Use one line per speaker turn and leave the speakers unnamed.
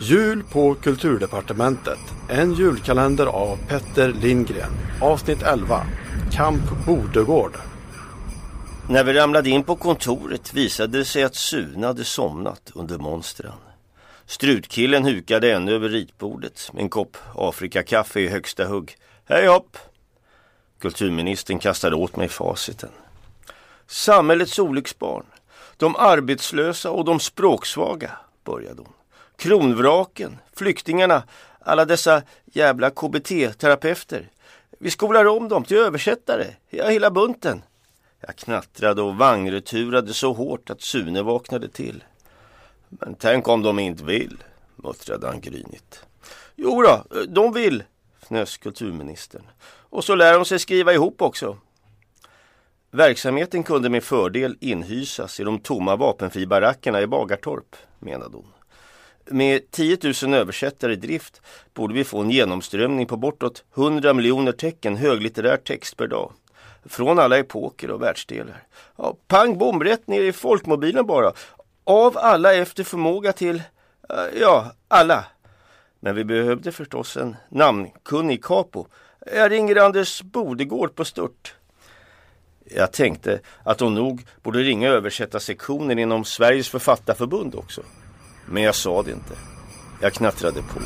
Jul på Kulturdepartementet. En julkalender av Petter Lindgren. Avsnitt 11. Kamp Bodegård.
När vi ramlade in på kontoret visade det sig att Sune hade somnat under monstren. Strutkillen hukade ännu över ritbordet med en kopp Afrikakaffe i högsta hugg. Hej hopp! Kulturministern kastade åt mig faciten. Samhällets olycksbarn, de arbetslösa och de språksvaga, började hon. Kronvraken, flyktingarna, alla dessa jävla KBT-terapeuter. Vi skolar om dem till översättare, ja hela bunten. Jag knattrade och vagnreturade så hårt att Sune vaknade till. Men tänk om de inte vill, muttrade han grynigt. Jo då, de vill, fnös kulturministern. Och så lär de sig skriva ihop också. Verksamheten kunde med fördel inhysas i de tomma vapenfribarackerna i Bagartorp, menade hon. Med 10 000 översättare i drift borde vi få en genomströmning på bortåt 100 miljoner tecken höglitterär text per dag. Från alla epoker och världsdelar. Ja, pang bom, rätt ner i folkmobilen bara. Av alla efter förmåga till, eh, ja, alla. Men vi behövde förstås en namnkunnig capo. Jag ringer Anders Bodegård på stört. Jag tänkte att hon nog borde ringa översättarsektionen inom Sveriges författarförbund också. Men jag sa det inte. Jag knattrade på.